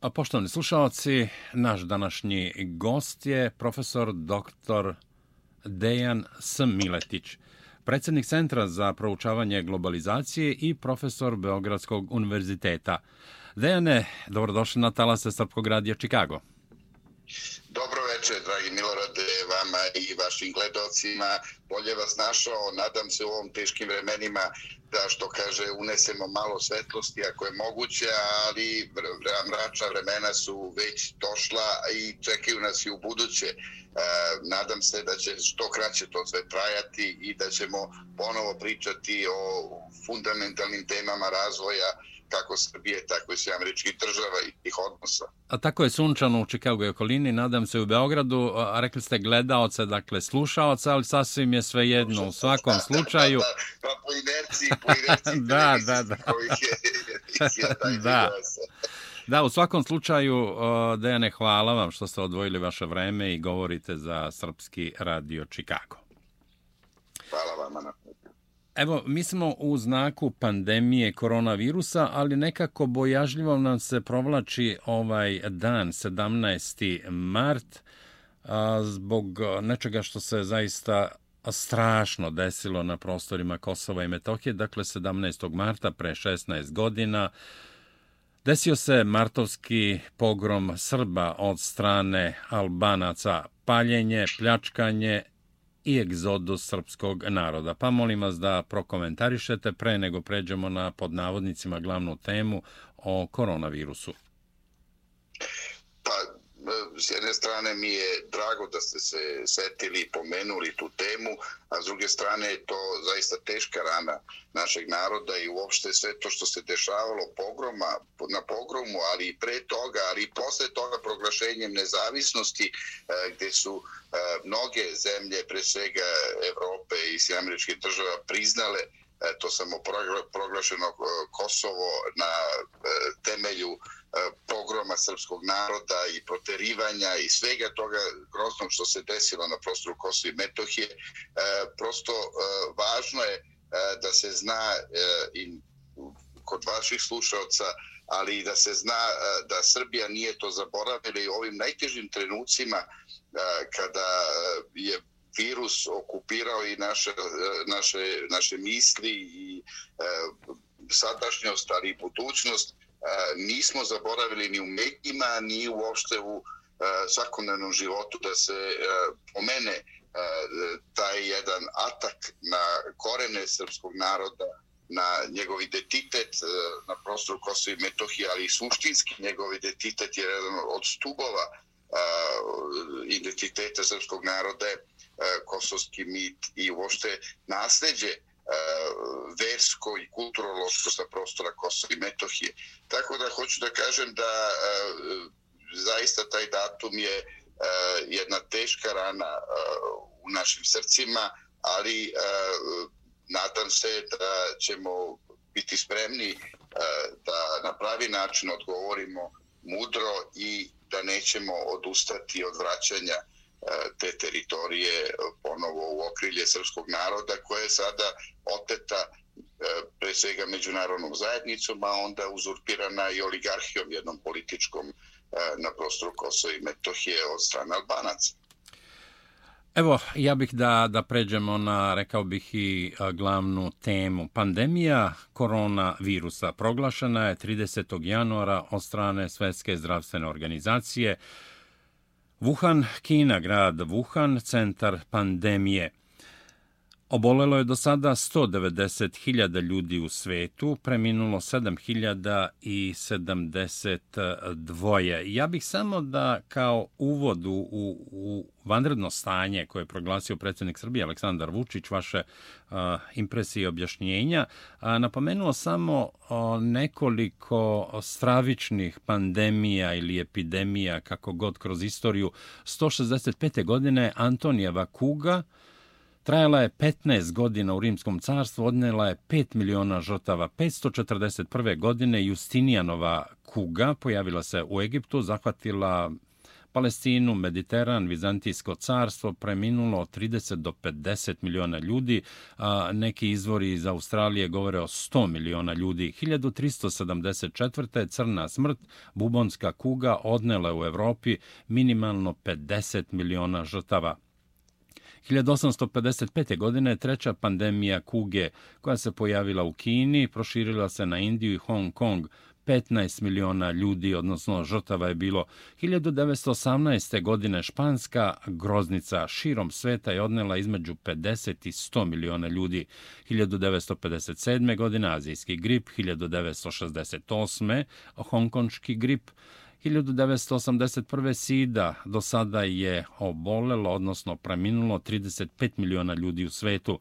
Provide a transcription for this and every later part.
A poštovani slušalci, naš današnji gost je profesor dr. Dejan S. Miletić, predsjednik Centra za proučavanje globalizacije i profesor Beogradskog univerziteta. Dejane, dobrodošli na talase Srpkog radija Čikago. Dobro večer, dragi Milorade, i vašim gledocima. Bolje vas našao, nadam se u ovom teškim vremenima da što kaže unesemo malo svetlosti ako je moguće, ali mračna vremena su već došla i čekaju nas i u buduće. E, nadam se da će što kraće to sve trajati i da ćemo ponovo pričati o fundamentalnim temama razvoja kako Srbije, tako i sve američkih država i tih odnosa. A tako je sunčano u Čikagu i okolini, nadam se u Beogradu, a rekli ste gledaoce, dakle slušaoce, ali sasvim je sve jedno u svakom da, slučaju. Da, da, pa po inerciji, po inerciji da, da, da. da. Da, u svakom slučaju, Dejane, hvala vam što ste odvojili vaše vreme i govorite za Srpski radio Čikago. Hvala vam, na Evo, mi smo u znaku pandemije koronavirusa, ali nekako bojažljivo nam se provlači ovaj dan, 17. mart, zbog nečega što se zaista strašno desilo na prostorima Kosova i Metohije. Dakle, 17. marta, pre 16 godina, desio se martovski pogrom Srba od strane Albanaca, paljenje, pljačkanje i egzodus srpskog naroda. Pa molim vas da prokomentarišete pre nego pređemo na podnavodnicima glavnu temu o koronavirusu. E, s jedne strane mi je drago da ste se setili i pomenuli tu temu, a s druge strane je to zaista teška rana našeg naroda i uopšte sve to što se dešavalo pogroma, na pogromu, ali i pre toga, ali i posle toga proglašenjem nezavisnosti, e, gde su e, mnoge zemlje, pre svega Evrope i Sjameričke država, priznale to samo proglašeno e, Kosovo na e, temelju e, pogroma srpskog naroda i proterivanja i svega toga groznog što se desilo na prostoru Kosova i Metohije. Prosto važno je da se zna i kod vaših slušalca, ali i da se zna da Srbija nije to zaboravila i ovim najtežim trenucima kada je virus okupirao i naše, eh, naše, naše misli i eh, sadašnjost, ali i budućnost, eh, nismo zaboravili ni u medijima, ni uopšte u svakodnevnom životu da se pomene taj jedan atak na korene srpskog naroda, na njegov identitet na prostoru Kosova i Metohije, ali i suštinski njegov identitet je jedan od stubova identiteta srpskog naroda je kosovski mit i uopšte nasljeđe versko i kulturološko sa prostora Kosova i Metohije. Tako da hoću da kažem da zaista taj datum je jedna teška rana u našim srcima, ali nadam se da ćemo biti spremni da na pravi način odgovorimo mudro i da nećemo odustati od vraćanja e, te teritorije ponovo u okrilje srpskog naroda koja je sada oteta e, pre svega međunarodnom zajednicom, a onda uzurpirana i oligarhijom jednom političkom e, na prostoru Kosova i Metohije od strane Albanaca. Evo, ja bih da, da pređemo na, rekao bih, i glavnu temu. Pandemija koronavirusa proglašena je 30. januara od strane Svetske zdravstvene organizacije. Wuhan, Kina, grad Wuhan, centar pandemije. Obolelo je do sada 190.000 ljudi u svetu, preminulo 7.072. Ja bih samo da kao uvod u, u vanredno stanje koje je proglasio predsjednik Srbije Aleksandar Vučić, vaše a, impresije i objašnjenja, a, napomenuo samo a, nekoliko stravičnih pandemija ili epidemija, kako god kroz istoriju, 165. godine Antonijeva kuga, Trajala je 15 godina u Rimskom carstvu, odnela je 5 miliona žrtava. 541. godine Justinijanova kuga pojavila se u Egiptu, zahvatila Palestinu, Mediteran, Vizantijsko carstvo preminulo 30 do 50 miliona ljudi, a neki izvori iz Australije govore o 100 miliona ljudi. 1374. crna smrt, bubonska kuga odnela u Evropi minimalno 50 miliona žrtava. 1855. godine treća pandemija kuge koja se pojavila u Kini proširila se na Indiju i Hong Kong. 15 miliona ljudi, odnosno žrtava je bilo 1918. godine španska groznica širom sveta je odnela između 50 i 100 miliona ljudi. 1957. godine azijski grip, 1968. hongkonški grip, 1981. SIDA do sada je obolelo, odnosno preminulo 35 miliona ljudi u svetu.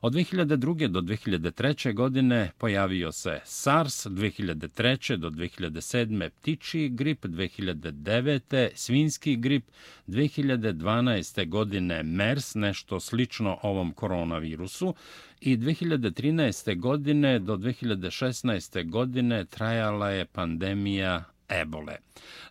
Od 2002. do 2003. godine pojavio se SARS, 2003. do 2007. ptičiji grip, 2009. svinski grip, 2012. godine MERS, nešto slično ovom koronavirusu, i 2013. godine do 2016. godine trajala je pandemija ebole.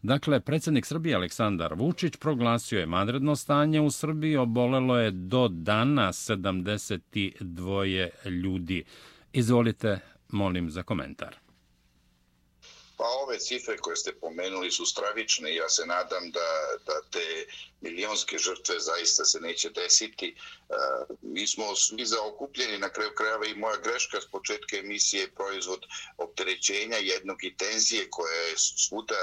Dakle, predsjednik Srbije Aleksandar Vučić proglasio je madredno stanje u Srbiji, obolelo je do dana 72 ljudi. Izvolite, molim za komentar. Pa ove cifre koje ste pomenuli su stravične i ja se nadam da, da te milionske žrtve zaista se neće desiti. E, mi smo svi zaokupljeni na kraju krajeva i moja greška s početka emisije je proizvod opterećenja jednog i tenzije koja je svuda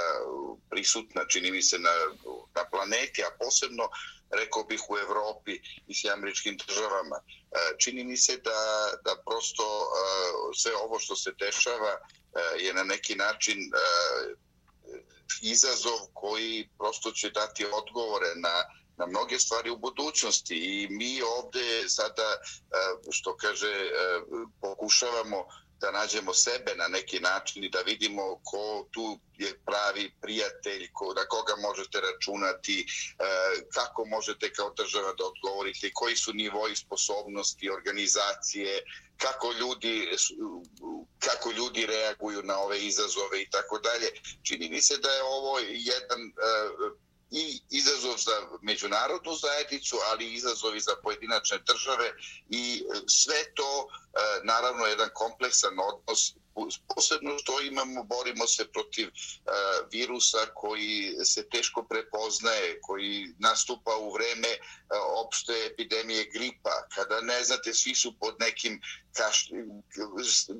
prisutna, čini mi se, na, na planeti, a posebno rekao bih u Evropi i s američkim državama. E, čini mi se da, da prosto e, sve ovo što se dešava e, je na neki način izazov koji prosto će dati odgovore na na mnoge stvari u budućnosti i mi ovdje sada što kaže pokušavamo da nađemo sebe na neki način i da vidimo ko tu je pravi prijatelj, ko, na koga možete računati, e, kako možete kao država da odgovorite, koji su nivoji sposobnosti, organizacije, kako ljudi, kako ljudi reaguju na ove izazove i tako dalje. Čini mi se da je ovo jedan e, i izazov za međunarodnu zajednicu, ali i izazovi za pojedinačne države i e, sve to e, naravno jedan kompleksan odnos posebno što imamo, borimo se protiv uh, virusa koji se teško prepoznaje, koji nastupa u vreme uh, opšte epidemije gripa, kada ne znate, svi su pod nekim kaš,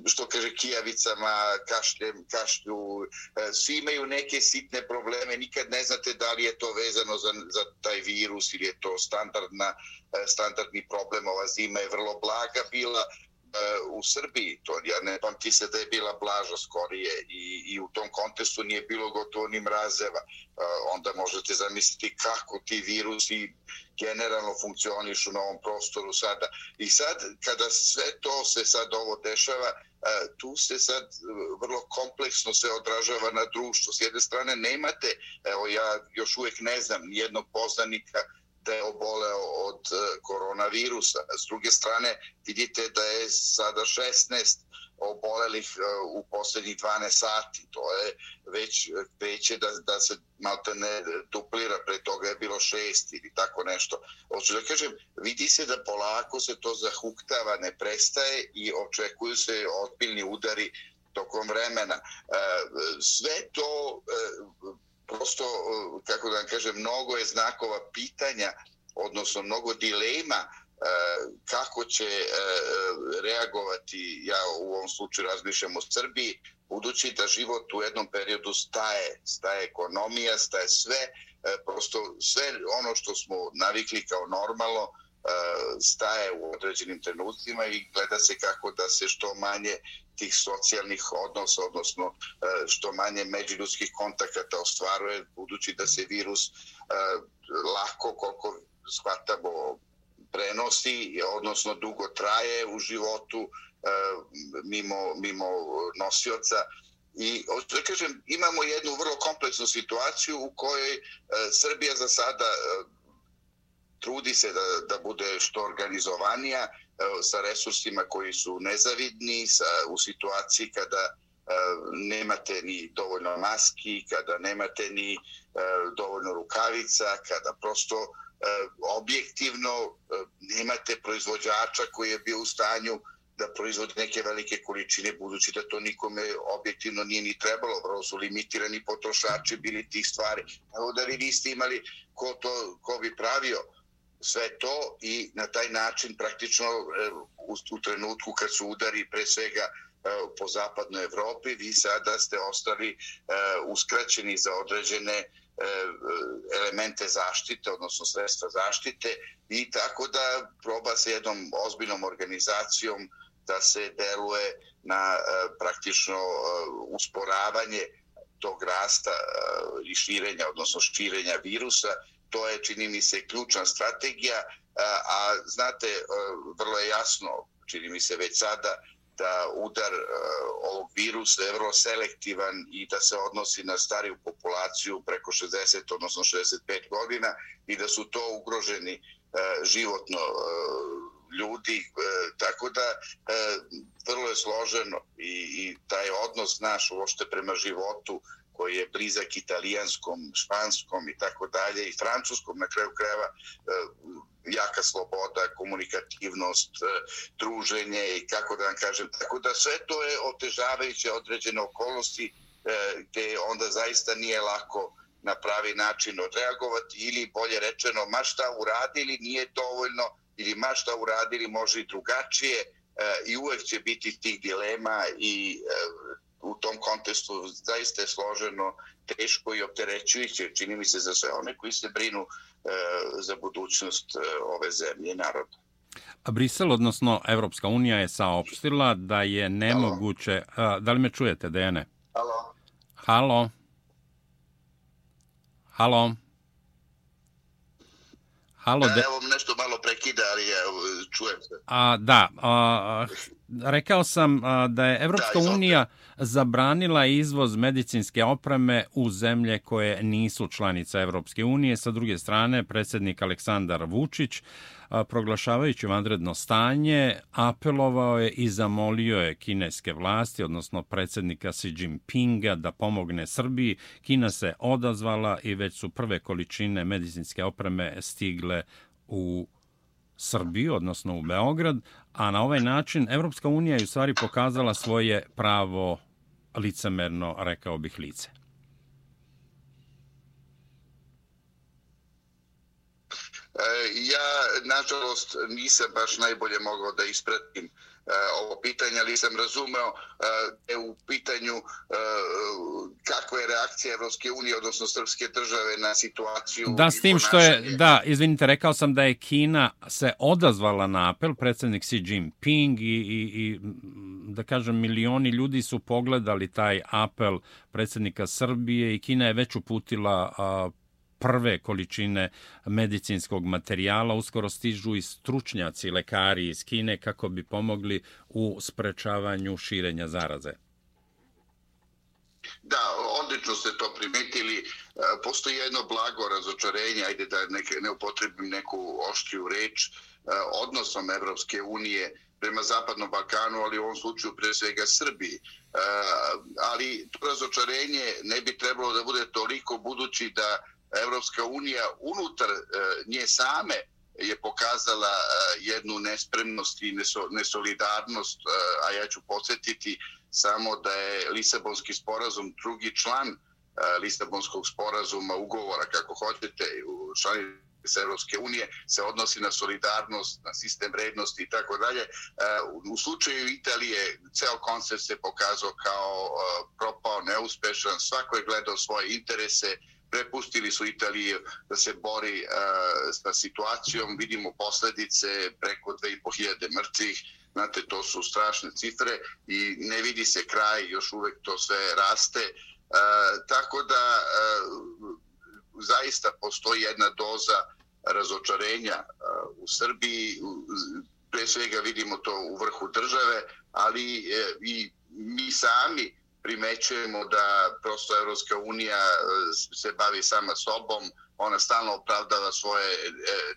što kaže kijavicama, kašljem, kašlju, uh, svi imaju neke sitne probleme, nikad ne znate da li je to vezano za, za taj virus ili je to standardna, standardni problem, ova zima je vrlo blaga bila, u Srbiji, to ja ne pamti se da je bila blaža skorije i, i u tom kontestu nije bilo gotovo ni mrazeva. E, onda možete zamisliti kako ti virusi generalno funkcionišu na ovom prostoru sada. I sad, kada sve to se sad ovo dešava, e, tu se sad vrlo kompleksno se odražava na društvo. S jedne strane nemate, evo ja još uvijek ne znam, nijednog poznanika da je oboleo od e, koronavirusa. S druge strane, vidite da je sada 16 obolelih e, u posljednjih 12 sati. To je već e, veće da, da se malte ne duplira, pre toga je bilo šest ili tako nešto. Hoću da kažem, vidi se da polako se to zahuktava, ne prestaje i očekuju se odbiljni udari tokom vremena. Sve to prosto, e, kako da vam kažem, mnogo je znakova pitanja, odnosno mnogo dilema e, kako će e, reagovati, ja u ovom slučaju razmišljam o Srbiji, budući da život u jednom periodu staje, staje ekonomija, staje sve, prosto sve ono što smo navikli kao normalno, staje u određenim trenucima i gleda se kako da se što manje tih socijalnih odnosa, odnosno e, što manje međuljudskih kontakata ostvaruje, budući da se virus e, lako, koliko shvatamo, prenosi, odnosno dugo traje u životu e, mimo, mimo nosioca. I da kažem, imamo jednu vrlo kompleksnu situaciju u kojoj Srbija za sada trudi se da, da bude što organizovanija, sa resursima koji su nezavidni, sa, u situaciji kada e, nemate ni dovoljno maski, kada nemate ni e, dovoljno rukavica, kada prosto e, objektivno nemate proizvođača koji je bio u stanju da proizvode neke velike količine, budući da to nikome objektivno nije ni trebalo, vrlo su limitirani potrošači bili tih stvari. Evo da vi niste imali ko, to, ko bi pravio sve to i na taj način praktično e, u, u trenutku kad su udari pre svega e, po zapadnoj Evropi, vi sada ste ostali e, uskraćeni za određene elemente zaštite, odnosno sredstva zaštite i tako da proba se jednom ozbiljnom organizacijom da se deluje na praktično usporavanje tog rasta i širenja, odnosno širenja virusa. To je, čini mi se, ključna strategija, a znate, e, vrlo je jasno, čini mi se već sada, da udar e, ovog virusa je vrlo selektivan i da se odnosi na stariju populaciju preko 60, odnosno 65 godina i da su to ugroženi e, životno ljudi. Tako da vrlo je složeno i, i taj odnos naš uopšte prema životu koji je blizak italijanskom, španskom i tako dalje i francuskom na kraju krajeva eh, jaka sloboda, komunikativnost, eh, druženje i kako da vam kažem. Tako da sve to je otežavajuće određene okolnosti eh, gde onda zaista nije lako na pravi način odreagovati ili bolje rečeno ma šta uradili nije dovoljno ili ma šta uradili može i drugačije i uvek će biti tih dilema i u tom kontestu zaista je složeno, teško i opterećujuće, čini mi se za sve one koji se brinu E, za budućnost e, ove zemlje i naroda. A Brisel, odnosno Evropska unija, je saopštila da je nemoguće... Halo. Da li me čujete, Dejane? Halo. Halo. Halo. Halo, de... Evo nešto malo prekida, ali čujem se. A, da, a, rekao sam a, da je Evropska da, unija zabranila izvoz medicinske opreme u zemlje koje nisu članice Evropske unije. Sa druge strane, predsjednik Aleksandar Vučić proglašavajući vanredno stanje, apelovao je i zamolio je kineske vlasti, odnosno predsjednika Xi Jinpinga, da pomogne Srbiji. Kina se odazvala i već su prve količine medicinske opreme stigle u Srbiju, odnosno u Beograd, a na ovaj način Evropska unija je u stvari pokazala svoje pravo licemerno, rekao bih, lice. E, ja, nažalost, nisam baš najbolje mogao da ispratim uh, ovo pitanje, ali sam razumeo e, u pitanju kakva je reakcija Evropske unije, odnosno Srpske države na situaciju. Da, s tim što je, da, izvinite, rekao sam da je Kina se odazvala na apel, predsjednik Xi Jinping i, i, i da kažem, milioni ljudi su pogledali taj apel predsjednika Srbije i Kina je već uputila prve količine medicinskog materijala. Uskoro stižu i stručnjaci, lekari iz Kine kako bi pomogli u sprečavanju širenja zaraze. Da, odlično ste to primetili. E, postoji jedno blago razočarenje, ajde da neke, ne upotrebim neku oštriju reč, e, odnosom Evropske unije prema Zapadnom Balkanu, ali u ovom slučaju pre svega Srbiji. E, ali to razočarenje ne bi trebalo da bude toliko budući da Evropska unija unutar e, nje same je pokazala e, jednu nespremnost i nesolidarnost, e, a ja ću podsjetiti samo da je Lisabonski sporazum drugi član Lisabonskog sporazuma, ugovora, kako hoćete, u članice Evropske unije se odnosi na solidarnost, na sistem vrednosti i tako dalje. U slučaju Italije ceo koncept se pokazao kao propao, neuspešan, svako je gledao svoje interese, prepustili su Italije da se bori uh, sa situacijom. Vidimo posljedice preko 2500 mrtvih. Znate, to su strašne cifre i ne vidi se kraj, još uvek to sve raste. Uh, tako da uh, zaista postoji jedna doza razočarenja uh, u Srbiji. Pre svega vidimo to u vrhu države, ali uh, i mi sami uh, primećujemo da prosto Evropska unija e, se bavi sama sobom, ona stalno opravdava svoje, e,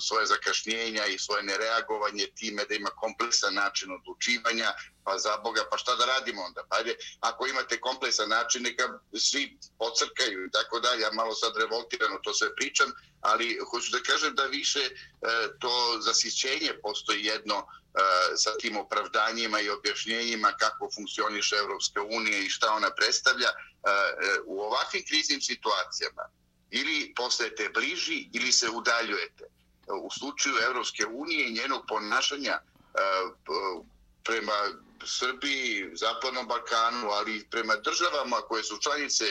svoje zakašnjenja i svoje nereagovanje time da ima kompleksan način odlučivanja, pa za Boga, pa šta da radimo onda? Pa ajde, ako imate kompleksan način, neka svi pocrkaju i tako dalje, ja malo sad revoltirano to sve pričam, ali hoću da kažem da više e, to zasićenje postoji jedno e, sa tim opravdanjima i objašnjenjima kako funkcioniše Evropska unija i šta ona predstavlja. E, u ovakvim kriznim situacijama ili postajete bliži ili se udaljujete. U slučaju Evropske unije i njenog ponašanja e, prema Srbiji, Zapadnom Balkanu, ali i prema državama koje su članice e,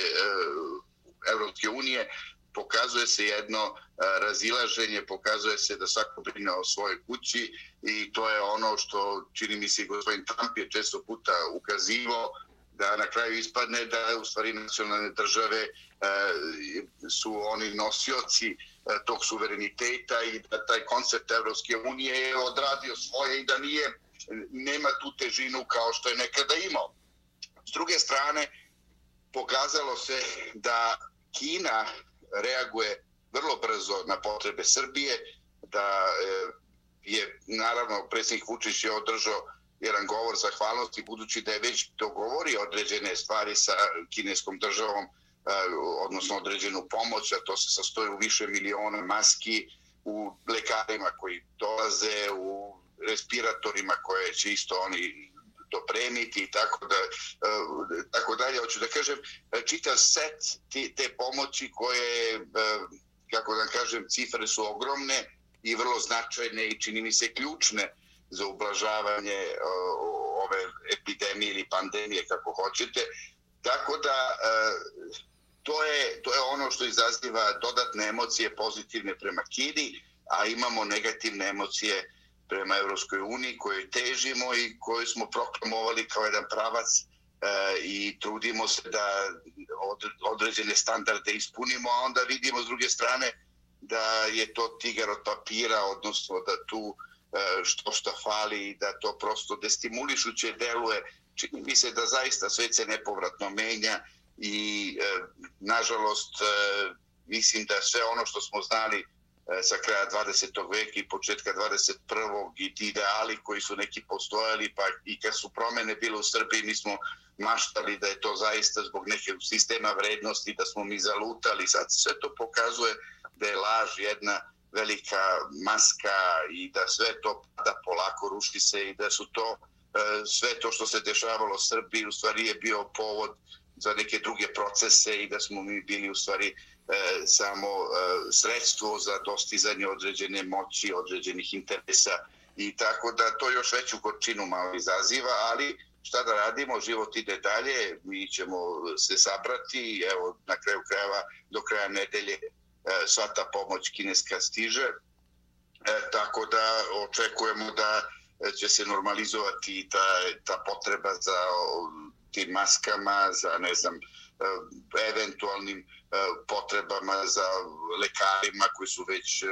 Evropske unije, pokazuje se jedno e, razilaženje, pokazuje se da svako brine o svojoj kući i to je ono što čini mi se i gospodin Trump je često puta ukazivo da na kraju ispadne da u stvari nacionalne države e, su oni nosioci e, tog suvereniteta i da taj koncept Evropske unije je odradio svoje i da nije nema tu težinu kao što je nekada imao. S druge strane, pokazalo se da Kina reaguje vrlo brzo na potrebe Srbije, da e, je naravno predsjednik Vučić je održao jedan govor zahvalnosti budući da je već dogovori određene stvari sa kineskom državom, e, odnosno određenu pomoć, a to se sastoji u više miliona maski, u lekarima koji dolaze, u respiratorima koje će isto oni dopremiti i tako da e, tako dalje. Hoću da kažem e, čitav set te, te pomoći koje kako da kažem cifre su ogromne i vrlo značajne i čini mi se ključne za ublažavanje uh, ove epidemije ili pandemije kako hoćete. Tako da uh, to je to je ono što izaziva dodatne emocije pozitivne prema Kini a imamo negativne emocije prema Evropskoj uniji koje težimo i koje smo proklamovali kao jedan pravac e, i trudimo se da određene standarde ispunimo, a onda vidimo s druge strane da je to tigar od papira, odnosno da tu e, E, što što fali i da to prosto destimulišuće deluje. Čini mi se da zaista sve se nepovratno menja i e, nažalost e, mislim da sve ono što smo znali E, sa kraja 20. veka i početka 21. i ti ideali koji su neki postojali, pa i kad su promene bile u Srbiji, mi smo maštali da je to zaista zbog neke sistema vrednosti, da smo mi zalutali. Sad sve to pokazuje da je laž jedna velika maska i da sve to pada polako, ruši se i da su to e, sve to što se dešavalo u Srbiji u stvari je bio povod za neke druge procese i da smo mi bili u stvari e, samo e, sredstvo za dostizanje određene moći, određenih interesa. I tako da to još veću gorčinu malo izaziva, ali šta da radimo, život ide dalje, mi ćemo se sabrati, evo na kraju krajeva do kraja nedelje E, sva ta pomoć kineska stiže, e, tako da očekujemo da će se normalizovati ta, ta potreba za tim maskama, za ne znam, e, eventualnim e, potrebama za lekarima koji su već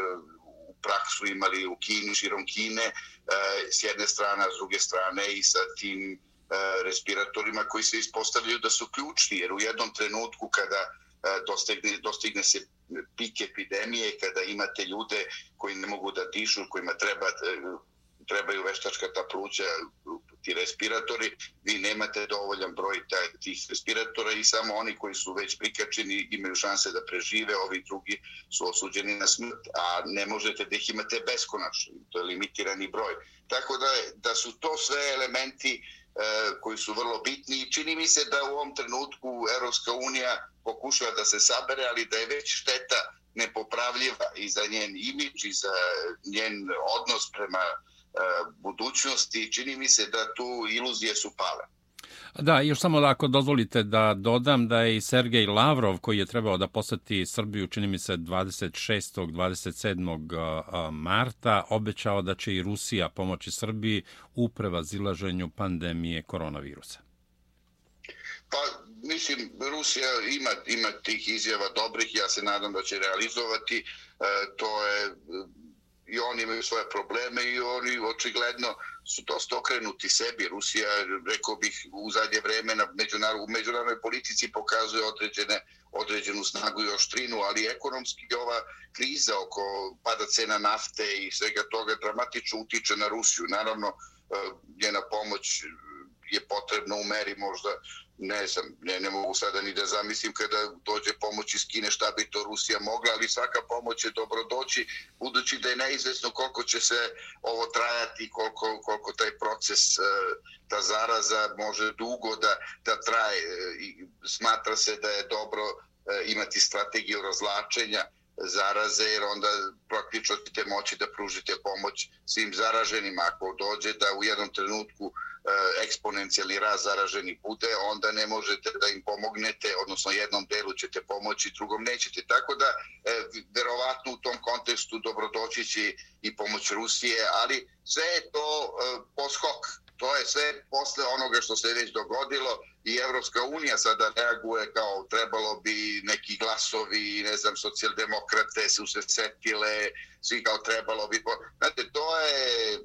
u praksu imali u Kini, širom Kine, s jedne strane, a s druge strane i sa tim respiratorima koji se ispostavljaju da su ključni, jer u jednom trenutku kada dostigne, dostigne se pik epidemije, kada imate ljude koji ne mogu da dišu, kojima treba, e, trebaju veštačka ta pluća, ti respiratori, vi nemate dovoljan broj tih respiratora i samo oni koji su već prikačeni imaju šanse da prežive, ovi drugi su osuđeni na smrt, a ne možete da ih imate beskonačno, to je limitirani broj. Tako da, da su to sve elementi E, koji su vrlo bitni i čini mi se da u ovom trenutku Europska unija pokušava da se sabere, ali da je već šteta nepopravljiva i za njen imidž i za njen odnos prema e, budućnosti, čini mi se da tu iluzije su pale. Da, još samo da ako dozvolite da dodam da je i Sergej Lavrov koji je trebao da posjeti Srbiju, čini mi se 26. 27. marta, obećao da će i Rusija pomoći Srbiji u prevazilaženju pandemije koronavirusa. Pa, mislim, Rusija ima, ima tih izjava dobrih, ja se nadam da će realizovati. E, to je i oni imaju svoje probleme i oni očigledno su dosta okrenuti sebi. Rusija, rekao bih, u zadnje vreme na međunar, u međunarodnoj politici pokazuje određene, određenu snagu i oštrinu, ali ekonomski ova kriza oko pada cena nafte i svega toga dramatično utiče na Rusiju. Naravno, e, njena pomoć je potrebna u meri možda ne znam, ne, ne mogu sada ni da zamislim kada dođe pomoć iz Kine šta bi to Rusija mogla, ali svaka pomoć je dobro doći, budući da je neizvesno koliko će se ovo trajati, koliko, koliko taj proces, e, ta zaraza može dugo da, da traje. E, smatra se da je dobro e, imati strategiju razlačenja zaraze, jer onda praktično ćete moći da pružite pomoć svim zaraženima. Ako dođe da u jednom trenutku e, eksponencijalni raz zaraženi bude, onda ne možete da im pomognete, odnosno jednom delu ćete pomoći, drugom nećete. Tako da, e, verovatno u tom kontekstu dobrodoći će i pomoć Rusije, ali sve je to e, poskok. To je sve posle onoga što se već dogodilo i Evropska unija sada reaguje kao trebalo bi neki glasovi, ne znam, socijaldemokrate su se setile, svi kao trebalo bi... Znate, to je,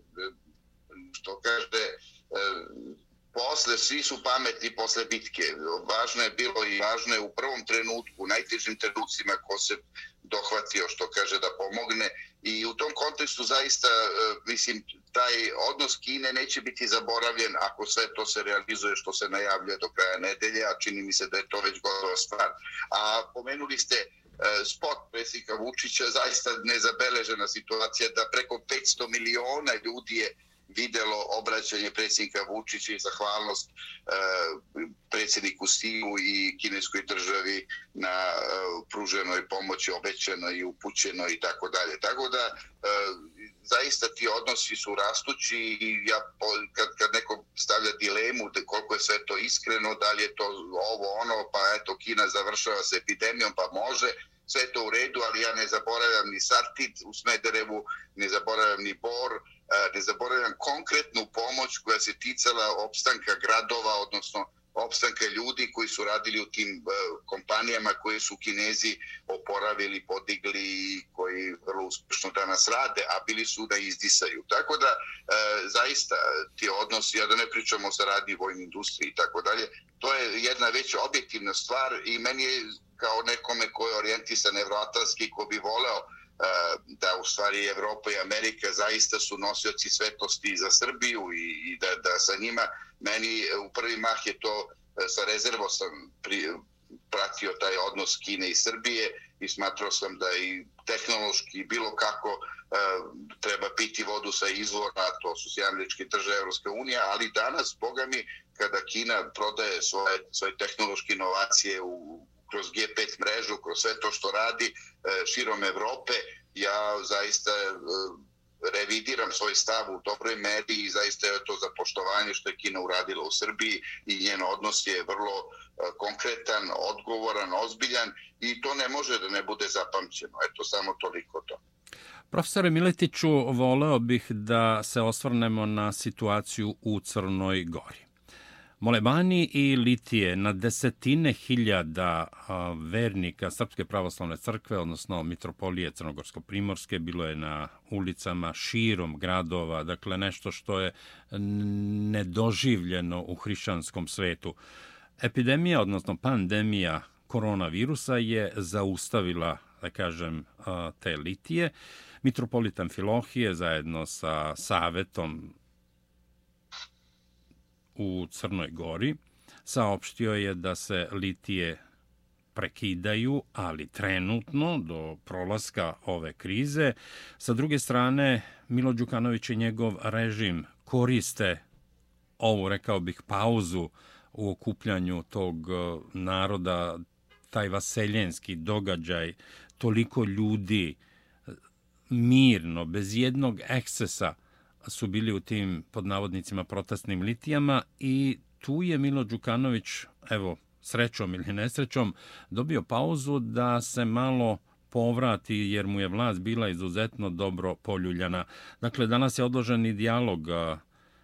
što kaže, e, posle svi su pametni posle bitke. Važno je bilo i važno je u prvom trenutku, u najtežim trenucima ko se dohvatio što kaže da pomogne i u tom kontekstu zaista e, mislim taj odnos Kine neće biti zaboravljen ako sve to se realizuje što se najavljuje do kraja nedelje, a čini mi se da je to već gotova stvar. A pomenuli ste e, spot predsjednika Vučića, zaista nezabeležena situacija da preko 500 miliona ljudi je videlo obraćanje predsjednika Vučića i zahvalnost e, predsjedniku Simu i kineskoj državi na e, pruženoj pomoći, obećanoj i upućenoj i tako dalje. Tako da e, zaista ti odnosi su rastući i ja, kad, kad neko stavlja dilemu da koliko je sve to iskreno, da li je to ovo ono, pa eto Kina završava se epidemijom, pa može, sve to u redu, ali ja ne zaboravljam ni Sartit u Smederevu, ne zaboravljam ni Bor, E, ne zaboravljam konkretnu pomoć koja se ticala opstanka gradova, odnosno opstanka ljudi koji su radili u tim e, kompanijama koje su kinezi oporavili, podigli i koji vrlo uspešno danas rade, a bili su da izdisaju. Tako da, e, zaista, ti odnosi, ja da ne pričamo o saradnji vojne industrije i tako dalje, to je jedna veća objektivna stvar i meni je kao nekome koji je orijentisan evroatlanski, ko bi voleo Eh, da u stvari Evropa i Amerika zaista su nosioci svetosti za Srbiju i, i da, da sa njima meni eh, u prvi mah je to eh, sa rezervo sam pri, pratio taj odnos Kine i Srbije i smatrao sam da i tehnološki bilo kako e, treba piti vodu sa izvora, to su sjamlječke države Evropske unije, ali danas, boga mi, kada Kina prodaje svoje, svoje tehnološke inovacije u kroz G5 mrežu, kroz sve to što radi e, širom Evrope, ja zaista e, revidiram svoj stav u dobroj meri i zaista je to za poštovanje što je Kina uradila u Srbiji i njen odnos je vrlo e, konkretan, odgovoran, ozbiljan i to ne može da ne bude zapamćeno. Eto, samo toliko to. Profesore Miletiću, voleo bih da se osvrnemo na situaciju u Crnoj Gori. Molebani i litije na desetine hiljada vernika Srpske pravoslavne crkve, odnosno Mitropolije Crnogorsko-Primorske, bilo je na ulicama širom gradova, dakle nešto što je nedoživljeno u hrišćanskom svetu. Epidemija, odnosno pandemija koronavirusa je zaustavila, da kažem, te litije. Mitropolitan Filohije zajedno sa Savetom u Crnoj Gori saopštio je da se litije prekidaju, ali trenutno do prolaska ove krize. Sa druge strane, Milo Đukanović i njegov režim koriste ovu, rekao bih, pauzu u okupljanju tog e, naroda, taj vaseljenski događaj, toliko ljudi e, mirno, bez jednog ekscesa, su bili u tim pod navodnicima protestnim litijama i tu je Milo Đukanović, evo, srećom ili nesrećom, dobio pauzu da se malo povrati jer mu je vlast bila izuzetno dobro poljuljana. Dakle, danas je odložen i dijalog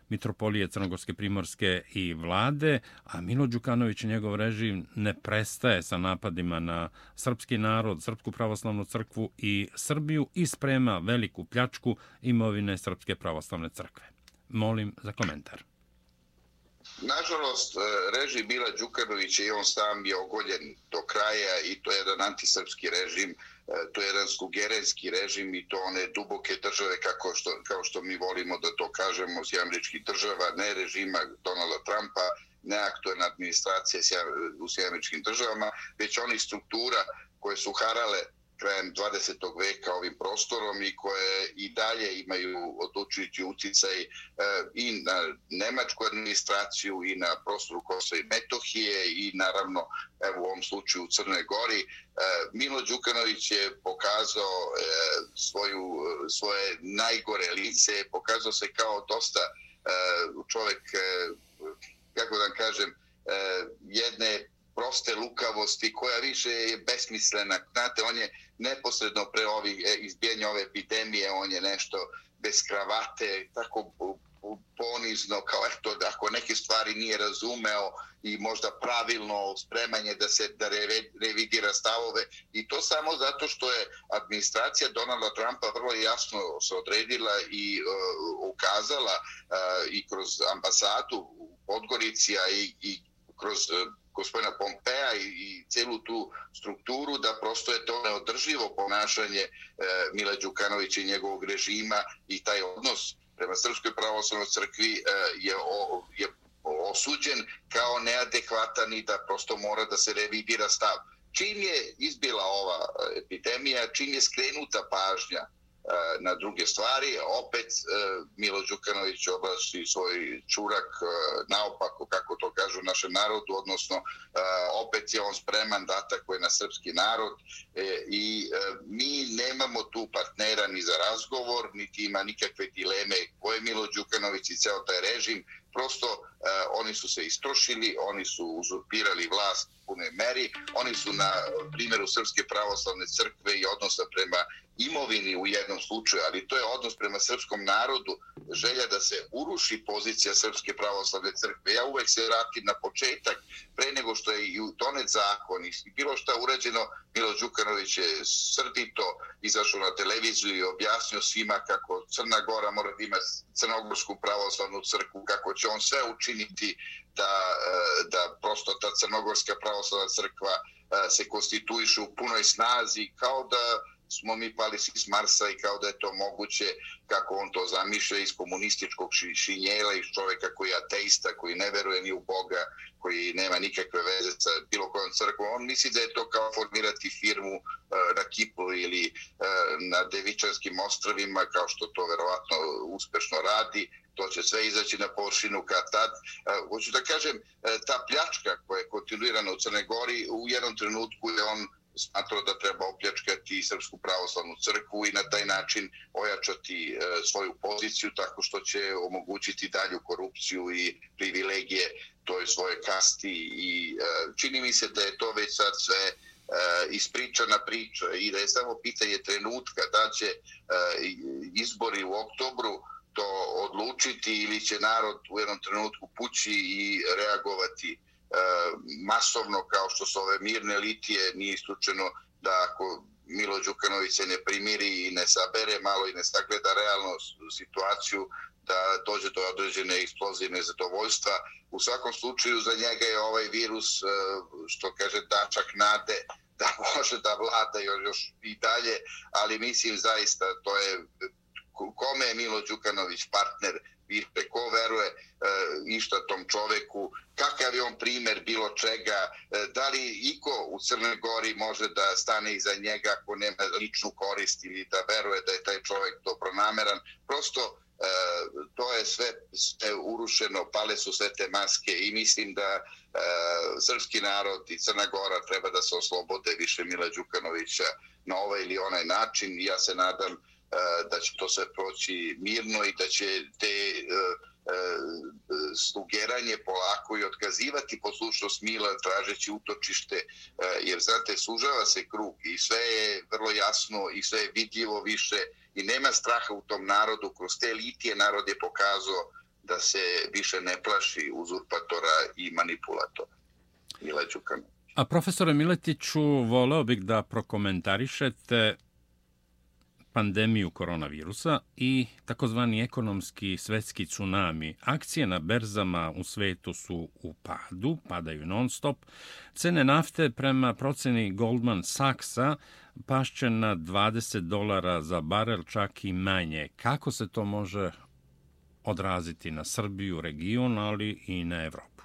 mitropolije Crnogorske primorske i vlade, a Milo Đukanović i njegov režim ne prestaje sa napadima na srpski narod, Srpsku pravoslavnu crkvu i Srbiju i sprema veliku pljačku imovine Srpske pravoslavne crkve. Molim za komentar. Nažalost, e, režim Bila Đukanovića i on sam je ogoljen do kraja i to je jedan antisrpski režim, e, to je jedan skugerenski režim i to one duboke države kako što, kao što mi volimo da to kažemo s američkih država, ne režima Donalda Trumpa, ne aktualna administracija u američkim državama, već onih struktura koje su harale krajem 20. veka ovim prostorom i koje i dalje imaju odlučujući uticaj e, i na nemačku administraciju i na prostoru Kosova i Metohije i naravno evo, u ovom slučaju u Crnoj Gori. E, Milo Đukanović je pokazao e, svoju, svoje najgore lice, pokazao se kao dosta čovjek, kako da kažem, jedne proste lukavosti koja više je besmislena. Znate, on je neposredno pre ovih e, izbijanja izbijenja ove epidemije, on je nešto bez kravate, tako ponizno, kao eto, da ako neke stvari nije razumeo i možda pravilno spremanje da se da revidira stavove i to samo zato što je administracija Donalda Trumpa vrlo jasno se odredila i uh, ukazala uh, i kroz ambasadu u Podgorici i, i kroz e, gospodina Pompea i, i celu tu strukturu da prosto je to neodrživo ponašanje e, Mila Đukanovića i njegovog režima i taj odnos prema Srpskoj pravoslavnoj crkvi e, je, o, je osuđen kao neadekvatan i da prosto mora da se revidira stav. Čim je izbila ova e, epidemija, čim je skrenuta pažnja Eh, na druge stvari. Opet eh, Milo Đukanović oblači svoj čurak eh, naopako, kako to kažu našem narodu, odnosno opet je on spreman da atakuje na srpski narod i mi nemamo tu partnera ni za razgovor, niti ima nikakve dileme ko je Milo Đukanović i ceo taj režim. Prosto e, oni su se istrošili, oni su uzurpirali vlast u punoj meri, oni su na primjeru Srpske pravoslavne crkve i odnosa prema imovini u jednom slučaju, ali to je odnos prema srpskom narodu, želja da se uruši pozicija Srpske pravoslavne crkve. Ja uvek se vratim na početak, pre nego što je i donet zakon i bilo šta urađeno, Milo Đukanović je srdito izašao na televiziju i objasnio svima kako Crna Gora mora da ima Crnogorsku pravoslavnu crkvu, kako će on sve učiniti da, e, da prosto ta Crnogorska pravoslavna crkva e, se konstituiše u punoj snazi, kao da smo mi pali s Marsa i kao da je to moguće kako on to zamišlja iz komunističkog šinjela, iz čoveka koji je ateista, koji ne veruje ni u Boga, koji nema nikakve veze sa bilo kojom crkvom. On misli da je to kao formirati firmu eh, na Kipru ili eh, na Devičanskim ostravima, kao što to verovatno uspešno radi. To će sve izaći na površinu kad tad. Eh, hoću da kažem, ta pljačka koja je kontinuirana u Crne Gori, u jednom trenutku je on smatrao da treba opljačkati Srpsku pravoslavnu crkvu i na taj način ojačati e, svoju poziciju tako što će omogućiti dalju korupciju i privilegije toj svoje kasti i e, čini mi se da je to već sad sve e, ispričana priča i da je samo pitanje trenutka da će izbori u oktobru to odlučiti ili će narod u jednom trenutku pući i reagovati. E, masovno kao što su ove mirne litije nije isključeno da ako Milo Đukanović se ne primiri i ne sabere malo i ne sagleda realno situaciju da dođe do određene eksplozije nezadovoljstva. U svakom slučaju za njega je ovaj virus, e, što kaže, dačak nade da može da vlada još i dalje, ali mislim zaista to je kome je Milo Đukanović partner više, ko veruje e, išta tom čoveku, kakav je on primer bilo čega, e, da li iko u Crnoj Gori može da stane iza njega ako nema ličnu korist ili da veruje da je taj čovek dobronameran. Prosto e, to je sve, sve urušeno, pale su sve te maske i mislim da e, srpski narod i Crna Gora treba da se oslobode više Mila Đukanovića na ovaj ili onaj način. Ja se nadam E, E, da će to sve proći mirno i da će te e, e, slugeranje polako i otkazivati poslušnost Mila tražeći utočište, jer znate, sužava se krug i sve je vrlo jasno i sve je vidljivo više i nema straha u tom narodu. Kroz te litije narod je pokazao da se više ne plaši uzurpatora i manipulatora. Mila Đukanović. A profesore Miletiću, voleo bih da prokomentarišete pandemiju koronavirusa i takozvani ekonomski svetski tsunami. Akcije na berzama u svetu su u padu, padaju non stop. Cene nafte prema proceni Goldman Sachsa pašće na 20 dolara za barel, čak i manje. Kako se to može odraziti na Srbiju, region, ali i na Evropu?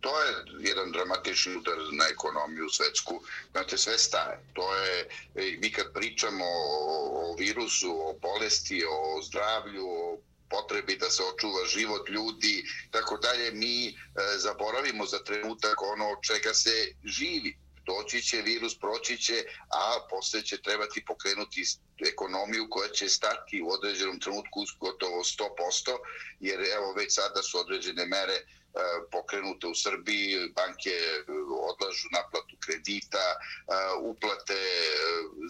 To je jedan dramatični udar na ekonomiju svetsku. Znate, sve staje. To je, e, mi kad pričamo o, o virusu, o bolesti, o zdravlju, o potrebi da se očuva život ljudi, tako dalje, mi e, zaboravimo za trenutak ono od čega se živi. Doći će virus, proći će, a posle će trebati pokrenuti ekonomiju koja će stati u određenom trenutku gotovo 100%, jer evo već sada su određene mere E, pokrenute u Srbiji, banke e, odlažu naplatu kredita, e, uplate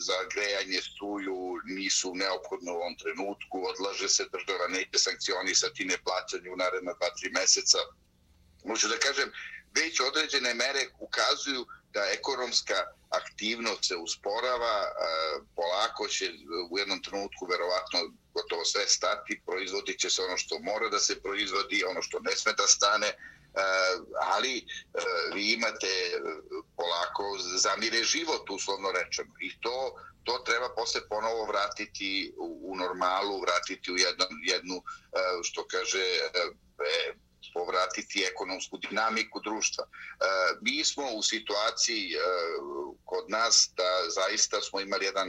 za grejanje struju nisu neophodne u ovom trenutku, odlaže se država, neće sankcionisati neplaćanje u naredna 2-3 meseca. Možu da kažem, već određene mere ukazuju da ekonomska aktivnost se usporava, polako će u jednom trenutku verovatno gotovo sve stati, proizvodit će se ono što mora da se proizvodi, ono što ne sme da stane, ali vi imate e, polako zamire život, uslovno rečeno. I to, to treba posle ponovo vratiti u normalu, vratiti u jednu, jednu što kaže, e, povratiti ekonomsku dinamiku društva. E, mi smo u situaciji e, kod nas da zaista smo imali jedan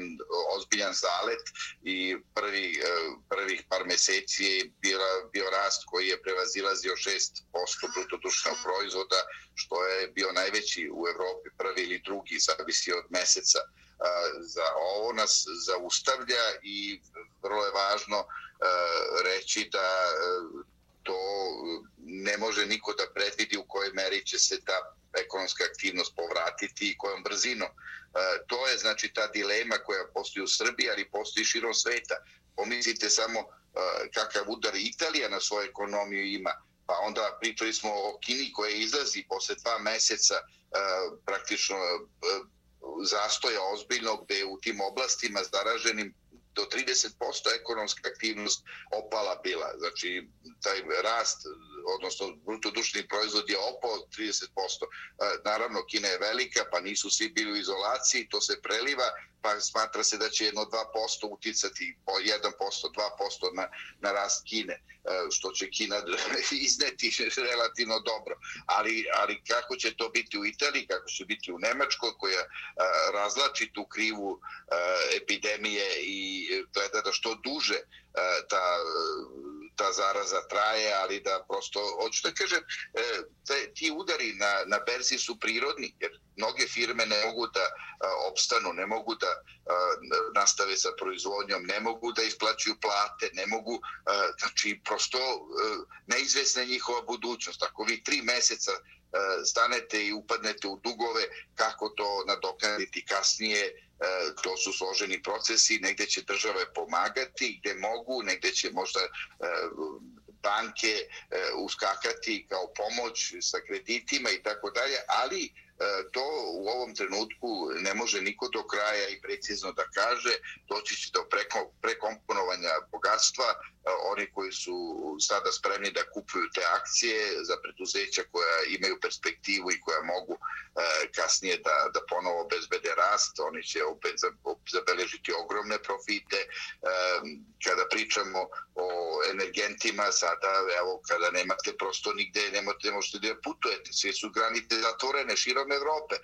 ozbiljan zalet i prvi, e, prvih par meseci je bio, bio rast koji je prevazilazio 6% brutodušnog proizvoda, što je bio najveći u Evropi, prvi ili drugi, zavisi od meseca. E, za ovo nas zaustavlja i vrlo je važno e, reći da e, to e, ne može niko da predvidi u kojoj meri će se ta ekonomska aktivnost povratiti i kojom brzinom. E, to je znači ta dilema koja postoji u Srbiji, ali postoji širom sveta. Pomislite samo e, kakav udar Italija na svoju ekonomiju ima. Pa onda pričali smo o Kini koja izlazi posle dva meseca praktično zastoja ozbiljno gde u tim oblastima zaraženim do 30% ekonomska aktivnost opala bila. Znači, taj rast, odnosno bruto dušni proizvod je opao 30%. E, naravno, Kina je velika, pa nisu svi bili u izolaciji, to se preliva, pa smatra se da će jedno 2% uticati po 1%, 2% na, na rast Kine, e, što će Kina izneti relativno dobro. Ali, ali kako će to biti u Italiji, kako će biti u Nemačkoj, koja e, razlači tu krivu epidemije i gleda da što duže ta ta zaraza traje, ali da prosto, hoću da kažem, e, te, ti udari na, na berzi su prirodni, jer mnoge firme ne mogu da a, opstanu, ne mogu da a, nastave sa proizvodnjom, ne mogu da isplaćuju plate, ne mogu, a, znači, prosto a, neizvesna njihova budućnost. Ako vi tri meseca stanete i upadnete u dugove, kako to nadoknaditi kasnije, E, to su složeni procesi, negde će države pomagati gde mogu, negde će možda e, banke e, uskakati kao pomoć sa kreditima i tako dalje, ali E, to u ovom trenutku ne može niko do kraja i precizno da kaže, doći će do prekomponovanja bogatstva, e, oni koji su sada spremni da kupuju te akcije za preduzeća koja imaju perspektivu i koja mogu e, kasnije da, da ponovo bezbede rast, oni će opet zabeležiti ogromne profite. Kada pričamo o energentima, sada, evo, kada nemate prosto nigde, nemate, možete da putujete, sve su granite zatvorene širom Evrope. E,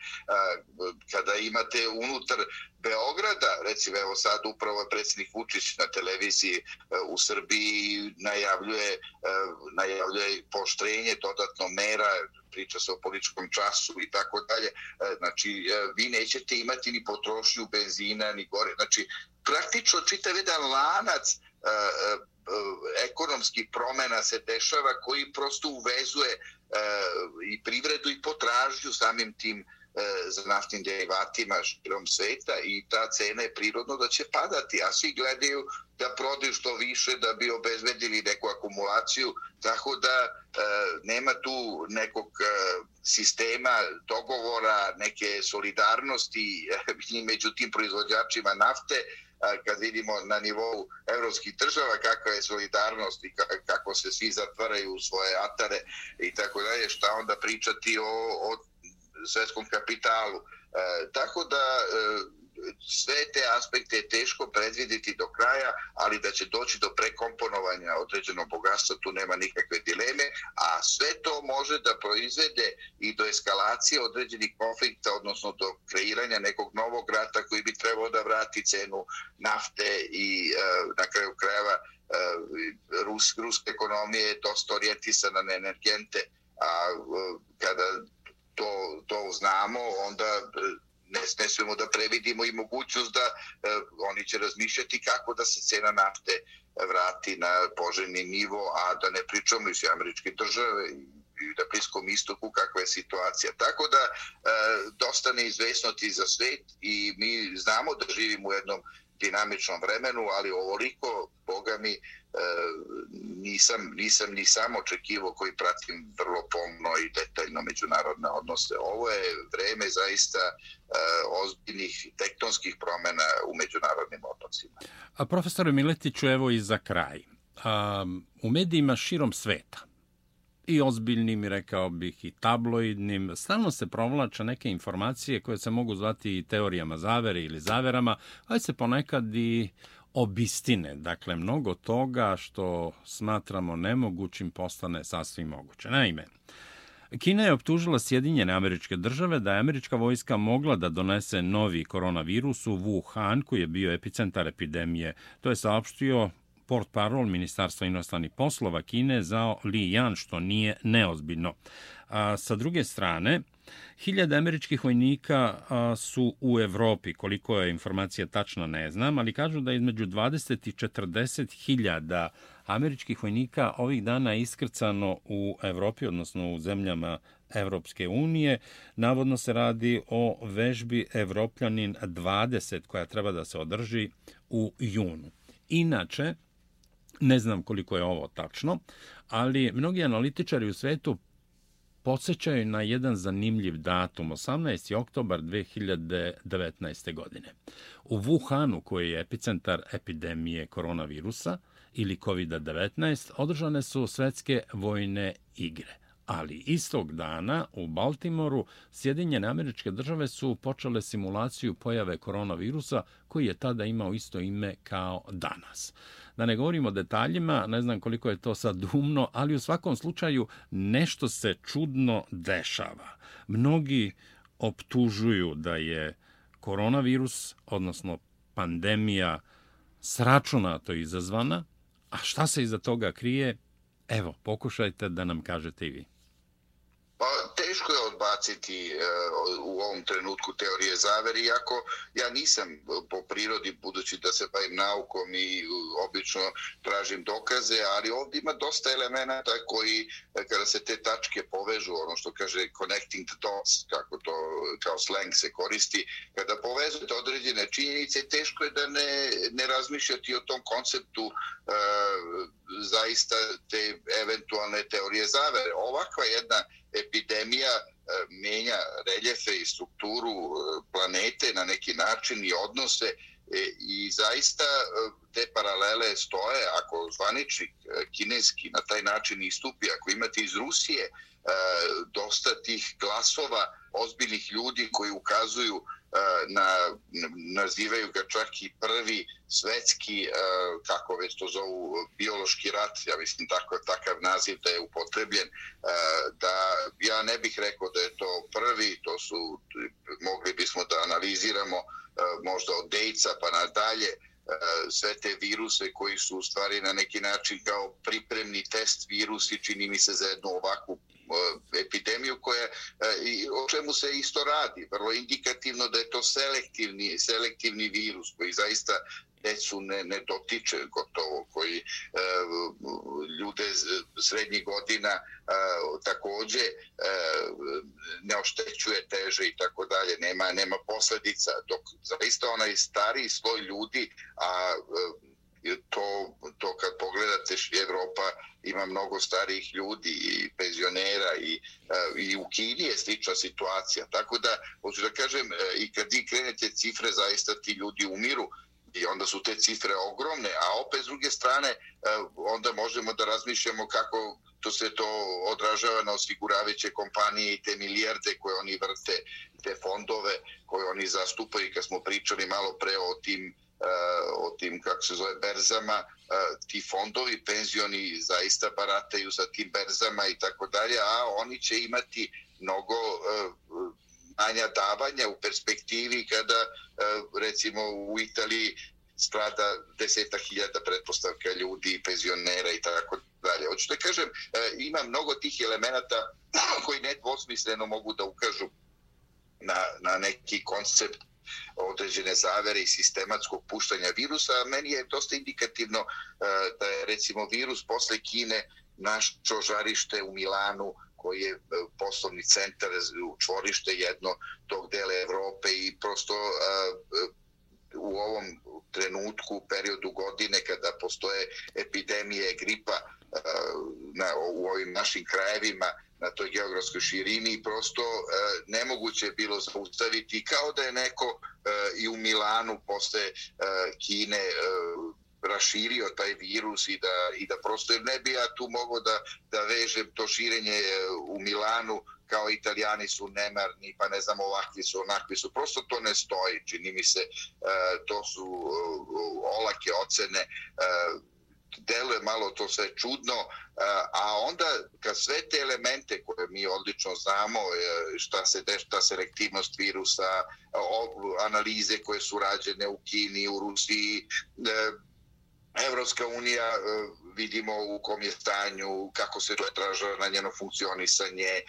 kada imate unutar Beograda, recimo evo sad upravo predsjednik Vučić na televiziji e, u Srbiji najavljuje, e, najavljuje poštrenje dodatno mera, priča se o političkom času i tako dalje. Znači, vi nećete imati ni potrošnju benzina, ni gore. Znači, praktično čitav jedan lanac Eh, ekonomskih promena se dešava koji prosto uvezuje eh, i privredu i potražnju samim tim eh, za naftnim derivatima širom sveta i ta cena je prirodno da će padati, a svi gledaju da prodaju što više da bi obezbedili neku akumulaciju, tako da e, nema tu nekog e, sistema dogovora, neke solidarnosti e, među tim proizvođačima nafte, kad vidimo na nivou evropskih država kakva je solidarnost i kako se svi zatvaraju u svoje atare i tako dalje, šta onda pričati o, o svetskom kapitalu. E, tako da e, sve te aspekte je teško predviditi do kraja, ali da će doći do prekomponovanja određenog bogatstva, tu nema nikakve dileme, a sve to može da proizvede i do eskalacije određenih konflikta, odnosno do kreiranja nekog novog rata koji bi trebao da vrati cenu nafte i e, na kraju krajeva e, Rus, ruske ekonomije je dosta orijentisana na energente, a e, kada to, to znamo, onda ne, ne smemo da previdimo i mogućnost da eh, oni će razmišljati kako da se cena nafte vrati na poželjni nivo, a da ne pričamo iz američke države i na Bliskom istoku kakva je situacija. Tako da e, dosta neizvesnosti za svet i mi znamo da živimo u jednom dinamičnom vremenu, ali ovoliko, boga mi, e, nisam, nisam ni sam očekivo koji pratim vrlo pomno i detaljno međunarodne odnose. Ovo je vreme zaista e, ozbiljnih tektonskih promjena u međunarodnim odnosima. A profesor Miletiću, evo i za kraj. A, u medijima širom sveta, i ozbiljnim, rekao bih, i tabloidnim. Stalno se provlače neke informacije koje se mogu zvati i teorijama zavere ili zaverama, ali se ponekad i obistine. Dakle, mnogo toga što smatramo nemogućim postane sasvim moguće. Naime, Kina je optužila Sjedinjene američke države da je američka vojska mogla da donese novi koronavirus u Wuhan, koji je bio epicentar epidemije. To je saopštio port parol Ministarstva inostranih poslova Kine za Li Yan, što nije neozbiljno. A, sa druge strane, hiljade američkih vojnika a, su u Evropi, koliko je informacija tačna ne znam, ali kažu da između 20 i 40 hiljada američkih vojnika ovih dana je iskrcano u Evropi, odnosno u zemljama Evropske unije. Navodno se radi o vežbi Evropljanin 20 koja treba da se održi u junu. Inače, Ne znam koliko je ovo tačno, ali mnogi analitičari u svetu podsjećaju na jedan zanimljiv datum, 18. oktobar 2019. godine. U Wuhanu, koji je epicentar epidemije koronavirusa ili COVID-19, održane su svetske vojne igre. Ali istog dana u Baltimoru Sjedinjene američke države su počele simulaciju pojave koronavirusa koji je tada imao isto ime kao danas. Da ne govorimo o detaljima, ne znam koliko je to sad umno, ali u svakom slučaju nešto se čudno dešava. Mnogi optužuju da je koronavirus, odnosno pandemija, sračunato izazvana, a šta se iza toga krije, evo, pokušajte da nam kažete i vi. Pa teško je odbaciti uh, u ovom trenutku teorije zavere, iako ja nisam po prirodi, budući da se bavim naukom i e, obično tražim dokaze, ali ovdje ima dosta elemenata koji, e, kada se te tačke povežu, ono što kaže connecting the dots, kako to kao slang se koristi, kada povezujete određene činjenice, teško je da ne, ne razmišljati o tom konceptu e, zaista te eventualne teorije zavere. Ovakva jedna epidemija menja reljefe i strukturu e, planete na neki način i odnose e, i zaista e, te paralele stoje. Ako zvaničnik kineski na taj način istupi, ako imate iz Rusije dosta tih glasova ozbiljnih ljudi koji ukazuju E, na, nazivaju ga čak i prvi svetski, e, kako već to zovu, biološki rat, ja mislim tako, takav naziv da je upotrebljen, e, da ja ne bih rekao da je to prvi, to su, mogli bismo da analiziramo možda od dejca pa nadalje, sve te viruse koji su u stvari na neki način kao pripremni test virusi, čini mi se za jednu ovakvu epidemiju koja, e, o čemu se isto radi. Vrlo indikativno da je to selektivni, selektivni virus koji zaista decu ne, ne dotiče gotovo, koji e, ljude srednjih godina e, takođe e, ne oštećuje teže i tako dalje, nema, nema posledica, dok zaista onaj stariji sloj ljudi, a e, to, to kad pogledate Evropa ima mnogo starijih ljudi i penzionera i, e, i u Kini je slična situacija. Tako da, hoću da kažem, e, i kad vi krenete cifre, zaista ti ljudi umiru, i onda su te cifre ogromne, a opet s druge strane e, onda možemo da razmišljamo kako to se to odražava na osiguravajuće kompanije i te milijarde koje oni vrte, te fondove koje oni zastupaju. Kad smo pričali malo pre o tim, Eh, o tim kako se zove, berzama, eh, ti fondovi penzioni zaista barataju sa tim berzama i tako dalje, a oni će imati mnogo eh, manja davanja u perspektivi kada recimo u Italiji strada deseta hiljada pretpostavka ljudi, penzionera i tako dalje. Hoću da kažem, ima mnogo tih elemenata koji nedvosmisleno mogu da ukažu na, na neki koncept određene zavere i sistematskog puštanja virusa. Meni je dosta indikativno e, da je recimo virus posle Kine našo žarište u Milanu koji je e, poslovni centar u čvorište jedno tog dela Evrope i prosto e, u ovom trenutku, periodu godine kada postoje epidemije gripa eh, na, u ovim našim krajevima na toj geografskoj širini prosto eh, nemoguće je bilo zaustaviti kao da je neko eh, i u Milanu posle Kine raširio taj virus i da, i da prosto ne bi ja tu mogao da, da vežem to širenje e, u Milanu kao italijani su nemarni, pa ne znam ovakvi su, onakvi su, prosto to ne stoji, čini mi se, e, to su e, olake ocene, deluje malo to sve čudno, a onda kad sve te elemente koje mi odlično znamo, šta se dešta selektivnost virusa, analize koje su rađene u Kini, u Rusiji, Evropska unija e, vidimo u kom je stanju, kako se to traža na njeno funkcionisanje, e,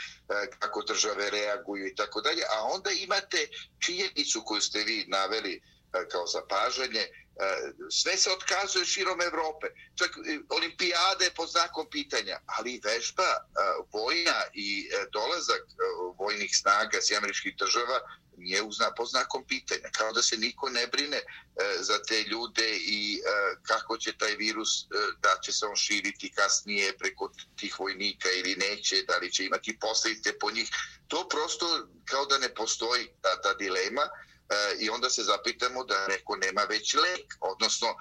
kako države reaguju i tako dalje. A onda imate činjenicu koju ste vi naveli E, kao zapažanje, e, sve se otkazuje širom Evrope. Čak e, olimpijade po znakom pitanja, ali vežba vojna i dolazak vojnih snaga s američkih država nije uzna po znakom pitanja. Kao da se niko ne brine za te ljude i kako će taj virus, da će se on širiti kasnije preko tih vojnika ili neće, da li će imati posljedice po njih. To prosto kao da ne postoji ta, ta dilema E, i onda se zapitamo da neko nema već lek. Odnosno, e,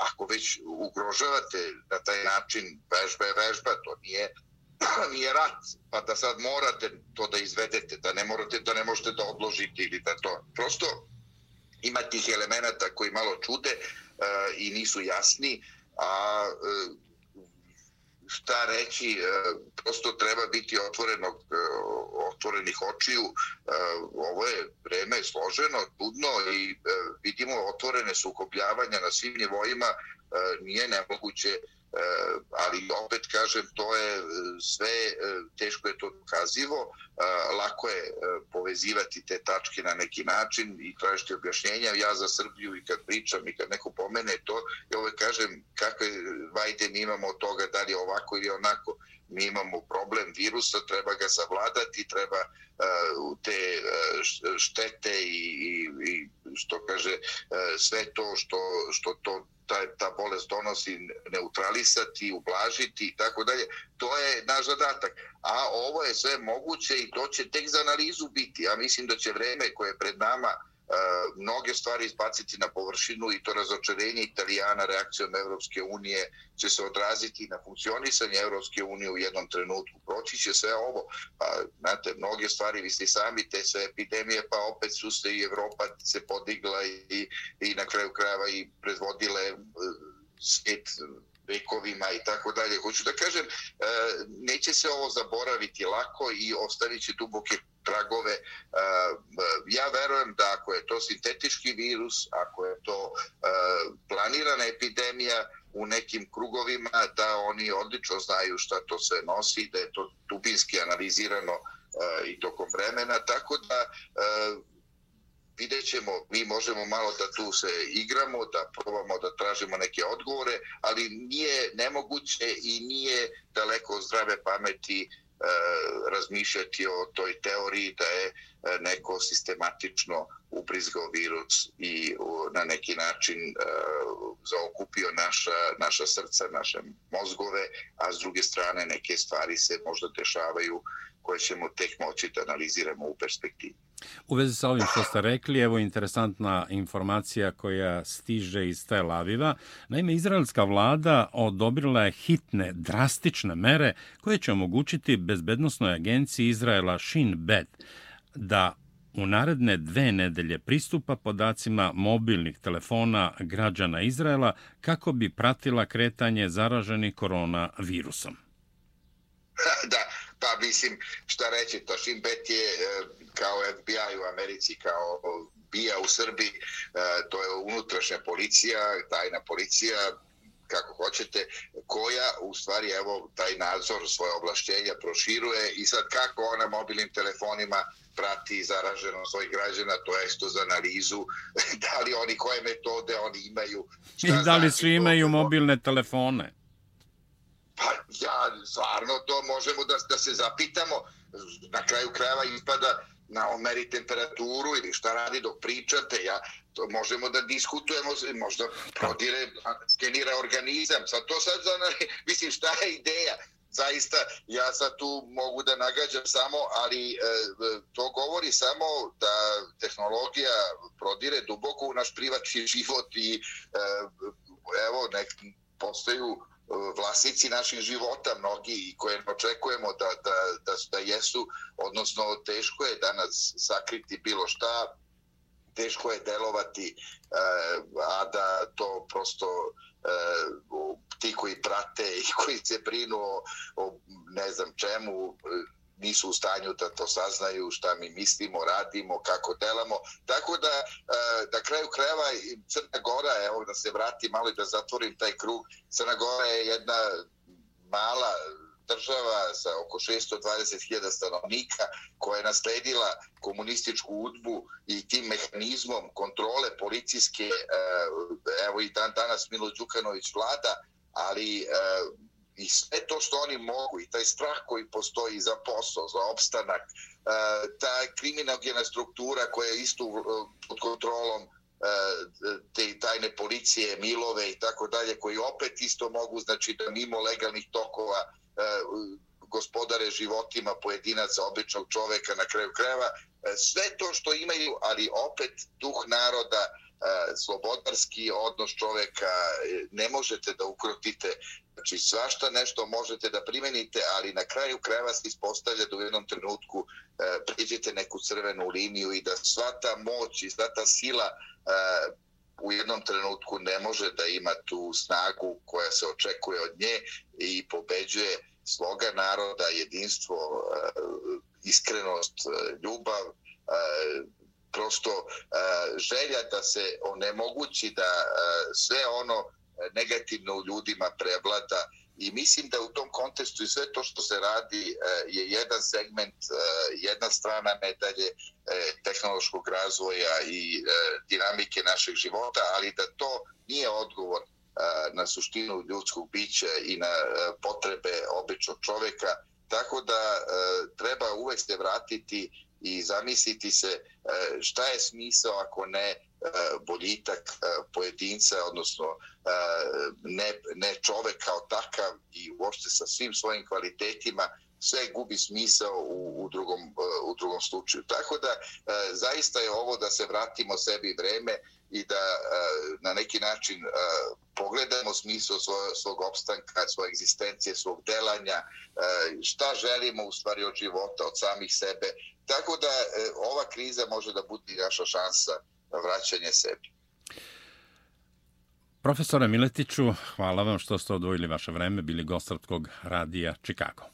ako već ugrožavate na taj način vežba je vežba, to nije nije rat, pa da sad morate to da izvedete, da ne morate, da ne možete da odložite ili da to. Prosto ima tih elemenata koji malo čude uh, i nisu jasni, a uh, šta reći, e, prosto treba biti otvorenog, e, otvorenih očiju. E, ovo je vreme složeno, trudno i vidimo otvorene sukobljavanja na svim nivoima, nije nemoguće e, ali opet kažem to je e, sve e, teško je to dokazivo. Lako je povezivati te tačke na neki način i tražiti objašnjenja. Ja za Srbiju i kad pričam i kad neko pomene to ja ove kažem kakve vajde mi imamo od toga da li ovako ili onako. Mi imamo problem virusa, treba ga savladati, treba uh, te uh, štete i, i, i što kaže uh, sve to što, što to ta, ta bolest donosi neutralisati, ublažiti i tako dalje. To je naš zadatak. A ovo je sve moguće i to će tek za analizu biti. Ja mislim da će vreme koje je pred nama uh, E, mnoge stvari izbaciti na površinu i to razočarenje Italijana reakcijom Evropske unije će se odraziti na funkcionisanje Evropske unije u jednom trenutku. Proći će sve ovo. Pa, znate, mnoge stvari, vi ste sami te sve epidemije, pa opet su se i Evropa se podigla i, i na kraju krajeva i predvodile e, svijet vekovima i tako dalje. Hoću da kažem, e, neće se ovo zaboraviti lako i ostavit će duboke tragove. Eh, eh, ja verujem da ako je to sintetički virus, ako je to eh, planirana epidemija u nekim krugovima, da oni odlično znaju šta to sve nosi, da je to dubinski analizirano i tokom vremena, tako da vidjet ćemo, mi možemo malo da tu se igramo, da probamo da tražimo neke odgovore, ali nije nemoguće i nije daleko zdrave pameti razmišljati o toj teoriji da je E, neko sistematično ubrizgao virus i na neki način e, zaokupio naša, naša srca, naše mozgove, a s druge strane neke stvari se možda dešavaju koje ćemo tek moći da analiziramo u perspektivi. U vezi sa ovim što ste rekli, evo interesantna informacija koja stiže iz Tel Aviva. Naime, izraelska vlada odobrila je hitne, drastične mere koje će omogućiti bezbednostnoj agenciji Izraela Shin Bet da u naredne dve nedelje pristupa podacima mobilnih telefona građana Izraela kako bi pratila kretanje zaraženi koronavirusom. Da, pa mislim, šta reći, to Šimbet je e, kao FBI u Americi, kao BIA u Srbiji, e, to je unutrašnja policija, tajna policija, kako hoćete, koja u stvari evo taj nadzor svoje oblašćenja proširuje i sad kako ona mobilnim telefonima prati zaraženo svojih građana, to je isto za analizu, da li oni koje metode oni imaju. I da li svi imaju mobilne telefone? Pa ja, stvarno to možemo da, da se zapitamo. Na kraju krajeva ispada na omeri temperaturu ili šta radi dok pričate. Ja, to možemo da diskutujemo, možda prodire, skenira organizam. Sad to sad, za, mislim, šta je ideja? Zaista, ja sad tu mogu da nagađam samo, ali e, to govori samo da tehnologija prodire duboko u naš privatni život i e, evo, nek, postaju vlasnici naših života, mnogi koje očekujemo da, da, da, da jesu, odnosno teško je danas sakriti bilo šta, teško je delovati, e, a da to prosto e, ti koji prate i koji se brinu o, o ne znam čemu, e, nisu u stanju da to saznaju šta mi mislimo, radimo, kako delamo. Tako da, da kraju krajeva Crna Gora, evo da se vrati malo i da zatvorim taj krug, Crna Gora je jedna mala država sa oko 620.000 stanovnika koja je nasledila komunističku udbu i tim mehanizmom kontrole policijske, e, evo i dan danas Milo Đukanović vlada, ali e, i sve to što oni mogu i taj strah koji postoji za posao, za opstanak, e, ta kriminogena struktura koja je isto pod kontrolom te tajne policije, milove i tako dalje, koji opet isto mogu, znači da mimo legalnih tokova E, gospodare životima pojedinaca, običnog čoveka na kraju kreva, e, sve to što imaju, ali opet duh naroda, e, slobodarski odnos čoveka ne možete da ukrotite. Znači svašta nešto možete da primenite, ali na kraju krajeva se ispostavlja da u jednom trenutku priđete neku crvenu liniju i da sva ta moć i sva ta sila u jednom trenutku ne može da ima tu snagu koja se očekuje od nje i pobeđuje sloga naroda, jedinstvo, eh, iskrenost, eh, ljubav, eh, prosto želja da se onemogući da sve ono negativno u ljudima prevlada i mislim da u tom kontekstu i sve to što se radi e, je jedan segment, e, jedna strana medalje e, tehnološkog razvoja i dinamike našeg života, ali da to nije odgovor na suštinu ljudskog bića i na potrebe običnog čoveka, tako da treba uvek se vratiti i zamisliti se e, šta je smisao ako ne e, boljitak e, pojedinca, odnosno ne, ne čovek kao takav i uopšte sa svim svojim kvalitetima, sve gubi smisao u, u, drugom, e, u drugom slučaju. Tako da e, zaista je ovo da se vratimo sebi vreme i da e, na neki način pogledamo smisao svoj, svog opstanka, svoje egzistencije, svog delanja, šta želimo u stvari od života, od samih sebe, Tako da ova kriza može da bude naša šansa na vraćanje sebi. Profesore Miletiću, hvala vam što ste odvojili vaše vreme, bili gostartkog radija Chicago.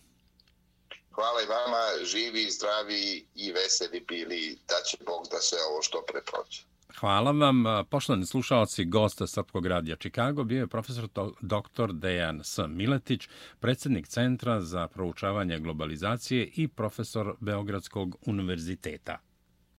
Hvala i vama, živi, zdravi i veseli bili, da će Bog da se ovo što preprođe. Hvala vam. Poštovani slušalci, gosta Srpkog radija Čikago bio je profesor dr. Dejan S. Miletić, predsjednik Centra za proučavanje globalizacije i profesor Beogradskog univerziteta.